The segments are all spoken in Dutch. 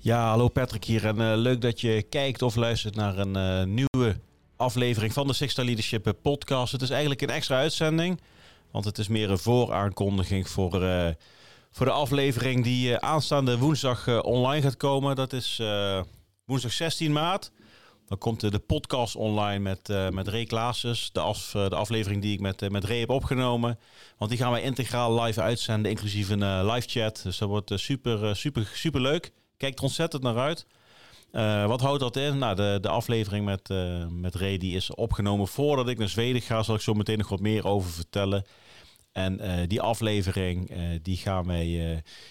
Ja, hallo Patrick hier en eh, leuk dat je kijkt of luistert naar een eh, nieuwe aflevering van de Sixta Leadership podcast. Het is eigenlijk een extra uitzending, want het is meer een vooraankondiging voor, eh, voor de aflevering die eh, aanstaande woensdag eh, online gaat komen. Dat is eh, woensdag 16 maart. Dan komt eh, de podcast online met, eh met Ray Klaassen, de, af, eh, de aflevering die ik met, eh, met Ray heb opgenomen. Want die gaan wij integraal live uitzenden, inclusief een eh, live chat. Dus dat wordt eh, super, eh, super, super leuk. Kijk er ontzettend naar uit. Eh, wat houdt dat in? Nou, de, de aflevering met, eh met Ray die is opgenomen voordat ik naar Zweden ga. Zal ik zo meteen nog wat meer over vertellen. En eh, die aflevering die gaan wij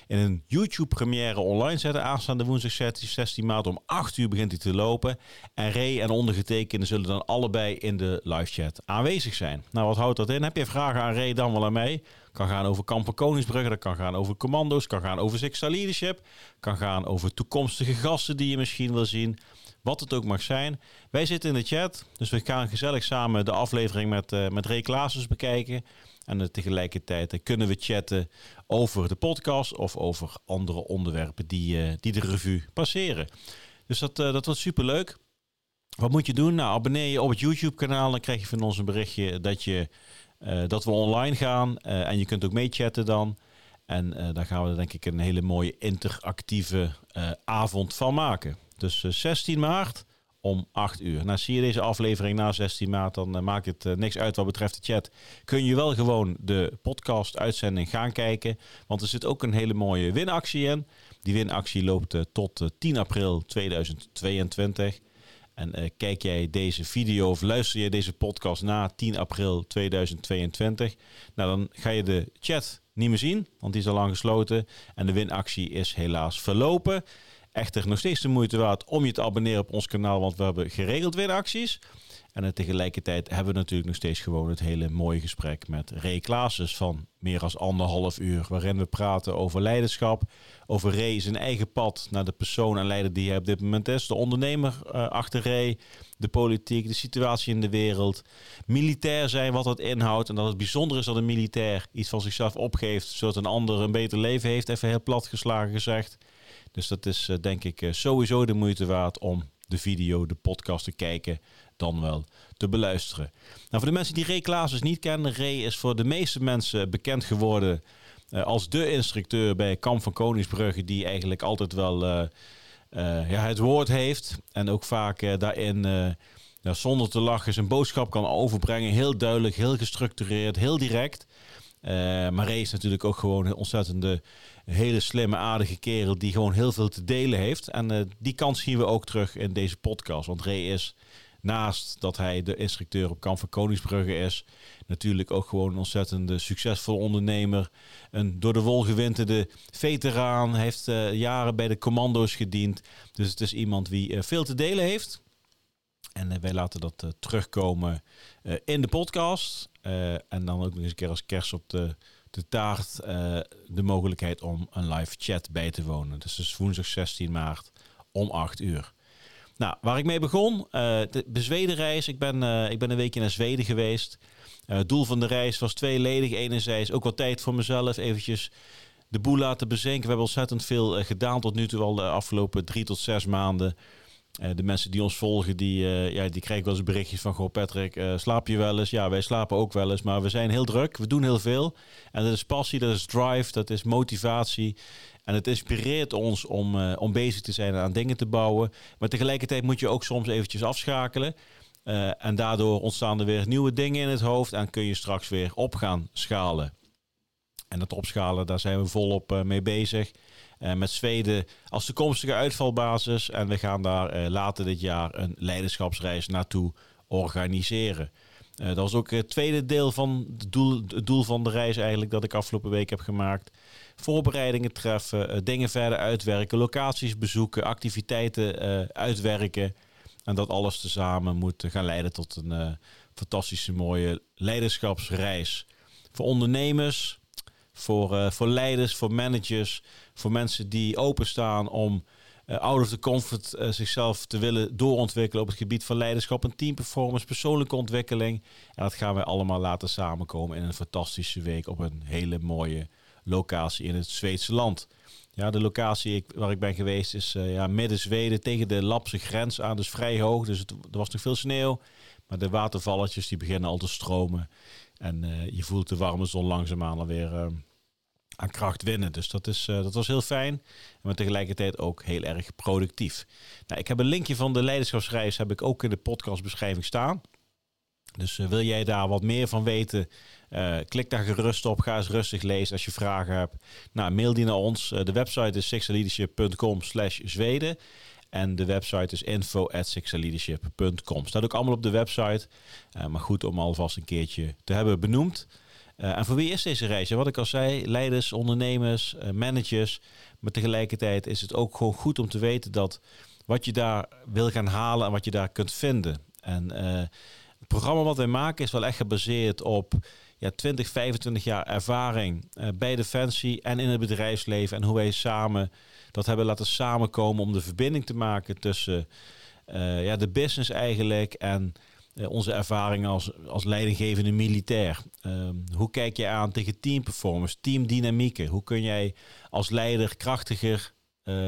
in een YouTube première online zetten. Aanstaande woensdag 16 16 maart om 8 uur begint hij te lopen. En Ray en ondergetekende zullen dan allebei in de live chat aanwezig zijn. Nou, wat houdt dat in? Heb je vragen aan Ray dan wel aan mij? Kan gaan over Kampen Koningsbrugge, dat kan gaan over commando's, kan gaan over Sixta Leadership, kan gaan over toekomstige gasten die je misschien wil zien. Wat het ook mag zijn. Wij zitten in de chat, dus we gaan gezellig samen de aflevering met, eh met Ray bekijken. En eh, tegelijkertijd eh, kunnen we chatten over de podcast of over andere onderwerpen die, die de revue passeren. Dus dat, eh, dat wordt superleuk. Wat moet je doen? Nou, abonneer je op het YouTube-kanaal. Dan krijg je van ons een berichtje dat, je, dat we online gaan. Eh, en je kunt ook meechatten dan. En eh daar gaan we denk ik een hele mooie interactieve eh, avond van maken. Dus eh, 16 maart om 8 uur. Nou, zie je deze aflevering na 16 maart, dan eh, maakt het eh, niks uit wat betreft de chat. Kun je wel gewoon de podcast-uitzending gaan kijken. Want er zit ook een hele mooie winactie in. Die winactie loopt eh, tot eh, 10 april 2022. En eh, kijk jij deze video of luister je deze podcast na 10 april 2022, nou dan ga je de chat niet meer zien, want die is al lang gesloten. En de winactie is helaas verlopen. Echter nog steeds de moeite waard om je te abonneren op ons kanaal, want we hebben geregeld winacties. En eh, tegelijkertijd hebben we natuurlijk nog steeds gewoon het hele mooie gesprek met Ray Klaassen van meer dan anderhalf uur. Waarin we praten over leiderschap, over Ray zijn eigen pad naar de persoon en leider die hij op dit moment is. De ondernemer eh, achter Ray, de politiek, de situatie in de wereld. Militair zijn, wat dat inhoudt. En dat het bijzonder is dat een militair iets van zichzelf opgeeft, zodat een ander een beter leven heeft. Even heel plat geslagen gezegd. Dus dat is eh, denk ik sowieso de moeite waard om de video, de podcast te kijken, dan wel te beluisteren. Nou, voor de mensen die Ray Klaassen niet kennen, Ray is voor de meeste mensen bekend geworden eh, als de instructeur bij Kamp van Koningsbrugge, die eigenlijk altijd wel eh, eh, ja, het woord heeft en ook vaak daarin zonder te lachen zijn boodschap kan overbrengen. Heel duidelijk, heel gestructureerd, heel direct. Maar Ray is natuurlijk ook gewoon een ontzettende, hele slimme, aardige kerel die gewoon heel veel te delen heeft. En die kant zien we ook terug in deze podcast. Want Ray is, naast dat hij de instructeur op Kamp van Koningsbrugge is, natuurlijk ook gewoon een ontzettende succesvol ondernemer. Een door de wol gewinterde veteraan, heeft eh, jaren bij de commando's gediend. Dus het is iemand die eh, veel te delen heeft. En eh, wij laten dat terugkomen in de podcast. En dan ook nog eens een keer als kerst op de, de taart de mogelijkheid om een live chat bij te wonen. Dus dus woensdag 16 maart om 8 uur. Nou, waar ik mee begon, eh, de, de Zwedenreis. Ik ben, eh, ik ben een weekje naar Zweden geweest. Eh, het doel van de reis was tweeledig. Enerzijds ook wat tijd voor mezelf, eventjes de boel laten bezinken. We hebben ontzettend veel gedaan tot nu toe al de afgelopen drie tot zes maanden. De mensen die ons volgen, die, ja, die krijgen wel eens berichtjes van... Goh Patrick, slaap je wel eens? Ja, wij slapen ook wel eens, maar we zijn heel druk. We doen heel veel. En dat is passie, dat is drive, dat is motivatie. En het inspireert ons om, eh, om bezig te zijn aan dingen te bouwen. Maar tegelijkertijd moet je ook soms eventjes afschakelen. Eh, en daardoor ontstaan er weer nieuwe dingen in het hoofd... en kun je straks weer op gaan schalen. En dat opschalen, daar zijn we volop eh, mee bezig. Met Zweden als toekomstige uitvalbasis. En we gaan daar later dit jaar een leiderschapsreis naartoe organiseren. Eh, dat was ook het tweede deel van het doel, het doel van de reis eigenlijk dat ik afgelopen week heb gemaakt. Voorbereidingen treffen, eh, dingen verder uitwerken, locaties bezoeken, activiteiten eh, uitwerken. En dat alles tezamen moet gaan leiden tot een eh, fantastische mooie leiderschapsreis. Voor ondernemers, voor, eh, voor leiders, voor managers, voor mensen die openstaan om eh, out of the comfort eh, zichzelf te willen doorontwikkelen op het gebied van leiderschap en teamperformance, persoonlijke ontwikkeling. En dat gaan wij allemaal laten samenkomen in een fantastische week op een hele mooie locatie in het Zweedse land. Ja, de locatie waar ik ben geweest is ja, midden Zweden tegen de Lapse grens aan. Dus vrij hoog. Dus er was nog veel sneeuw. Maar de watervalletjes die beginnen al te stromen. En je voelt de warme zon langzaamaan alweer aan kracht winnen. Dus dat, is, dat was heel fijn. Maar tegelijkertijd ook heel erg productief. Nou, ik heb een linkje van de leiderschapsreis heb ik ook in de podcastbeschrijving staan. Dus wil jij daar wat meer van weten? Uh, klik daar gerust op. Ga eens rustig lezen als je vragen hebt. Nou, mail die naar ons. De website is sixaleadership.com slash Zweden. En de website is info at Staat ook allemaal op de website. Maar goed om alvast een keertje te hebben benoemd. En voor wie is deze reis? wat ik al zei, leiders, ondernemers, managers. Maar tegelijkertijd is het ook gewoon goed om te weten dat wat je daar wil gaan halen en wat je daar kunt vinden. En het programma wat wij maken is wel echt gebaseerd op ja, 20, 25 jaar ervaring bij Defensie en in het bedrijfsleven. En hoe wij samen dat hebben laten samenkomen om de verbinding te maken tussen ja, de business eigenlijk en onze ervaring als, als leidinggevende militair. Ehm, hoe kijk je aan tegen teamperformance, teamdynamieken? Hoe kun jij als leider krachtiger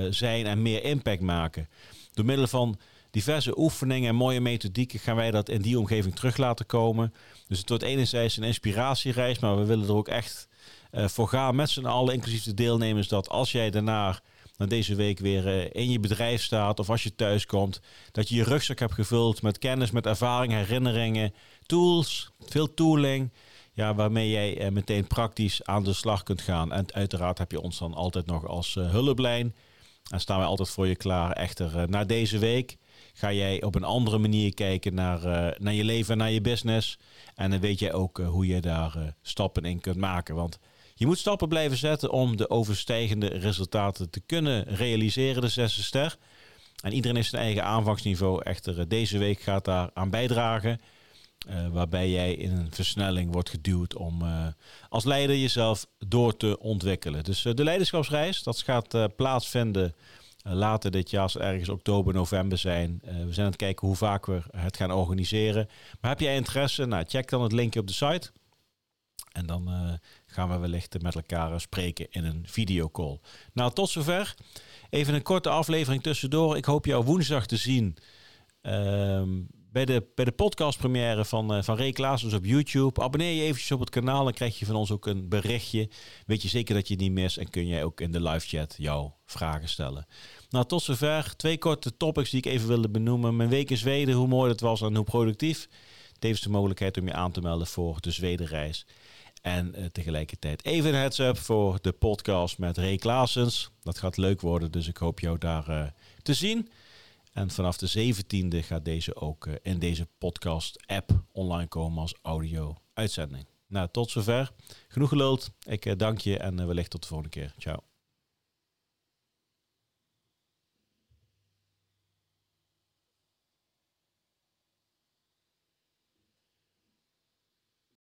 zijn en meer impact maken? Door middel van diverse oefeningen en mooie methodieken gaan wij dat in die omgeving terug laten komen. Dus het wordt enerzijds een inspiratiereis, maar we willen er ook echt uh, voor gaan met z'n allen, inclusief de deelnemers, dat als jij daarna na deze week weer uh, in je bedrijf staat of als je thuis komt, dat je je rugzak hebt gevuld met kennis, met ervaring, herinneringen, tools, veel tooling. Ja, waarmee jij uh, meteen praktisch aan de slag kunt gaan. En uiteraard heb je ons dan altijd nog als hulplijn. En staan wij altijd voor je klaar. Echter, na deze week ga jij op een andere manier kijken naar, naar je leven en naar je business. En dan weet jij ook hoe je daar stappen in kunt maken. Want je moet stappen blijven zetten om de overstijgende resultaten te kunnen realiseren, de zesde ster. En iedereen heeft zijn eigen aanvangsniveau. Echter, deze week gaat daar aan bijdragen. waarbij jij in een versnelling wordt geduwd om als leider jezelf door te ontwikkelen. Dus de leiderschapsreis, dat gaat plaatsvinden eh, later dit jaar, als ergens oktober, november zijn. We zijn aan het kijken hoe vaak we het gaan organiseren. Maar heb jij interesse? Nou, check dan het linkje op de site. En dan uh, gaan we wellicht met elkaar spreken in een videocall. Nou, tot zover. Even een korte aflevering tussendoor. Ik hoop jou woensdag te zien. Ehm, bij de, bij de podcastpremière van, uh, van Ray op YouTube. Abonneer je eventjes op het kanaal. Dan krijg je van ons ook een berichtje. Weet je zeker dat je het niet mist. En kun jij ook in de live chat jouw vragen stellen. Nou, tot zover. Twee korte topics die ik even wilde benoemen. Mijn week in Zweden, hoe mooi dat was en hoe productief. Tevens de mogelijkheid om je aan te melden voor de Zwedenreis. En uh, tegelijkertijd even een heads-up voor de podcast met Ray Klaasens. Dat gaat leuk worden, dus ik hoop jou daar uh, te zien. En vanaf de 17e gaat deze ook uh, in deze podcast-app online komen als audio-uitzending. Nou, tot zover. Genoeg geluld. Ik dank je en wellicht tot de volgende keer. Ciao.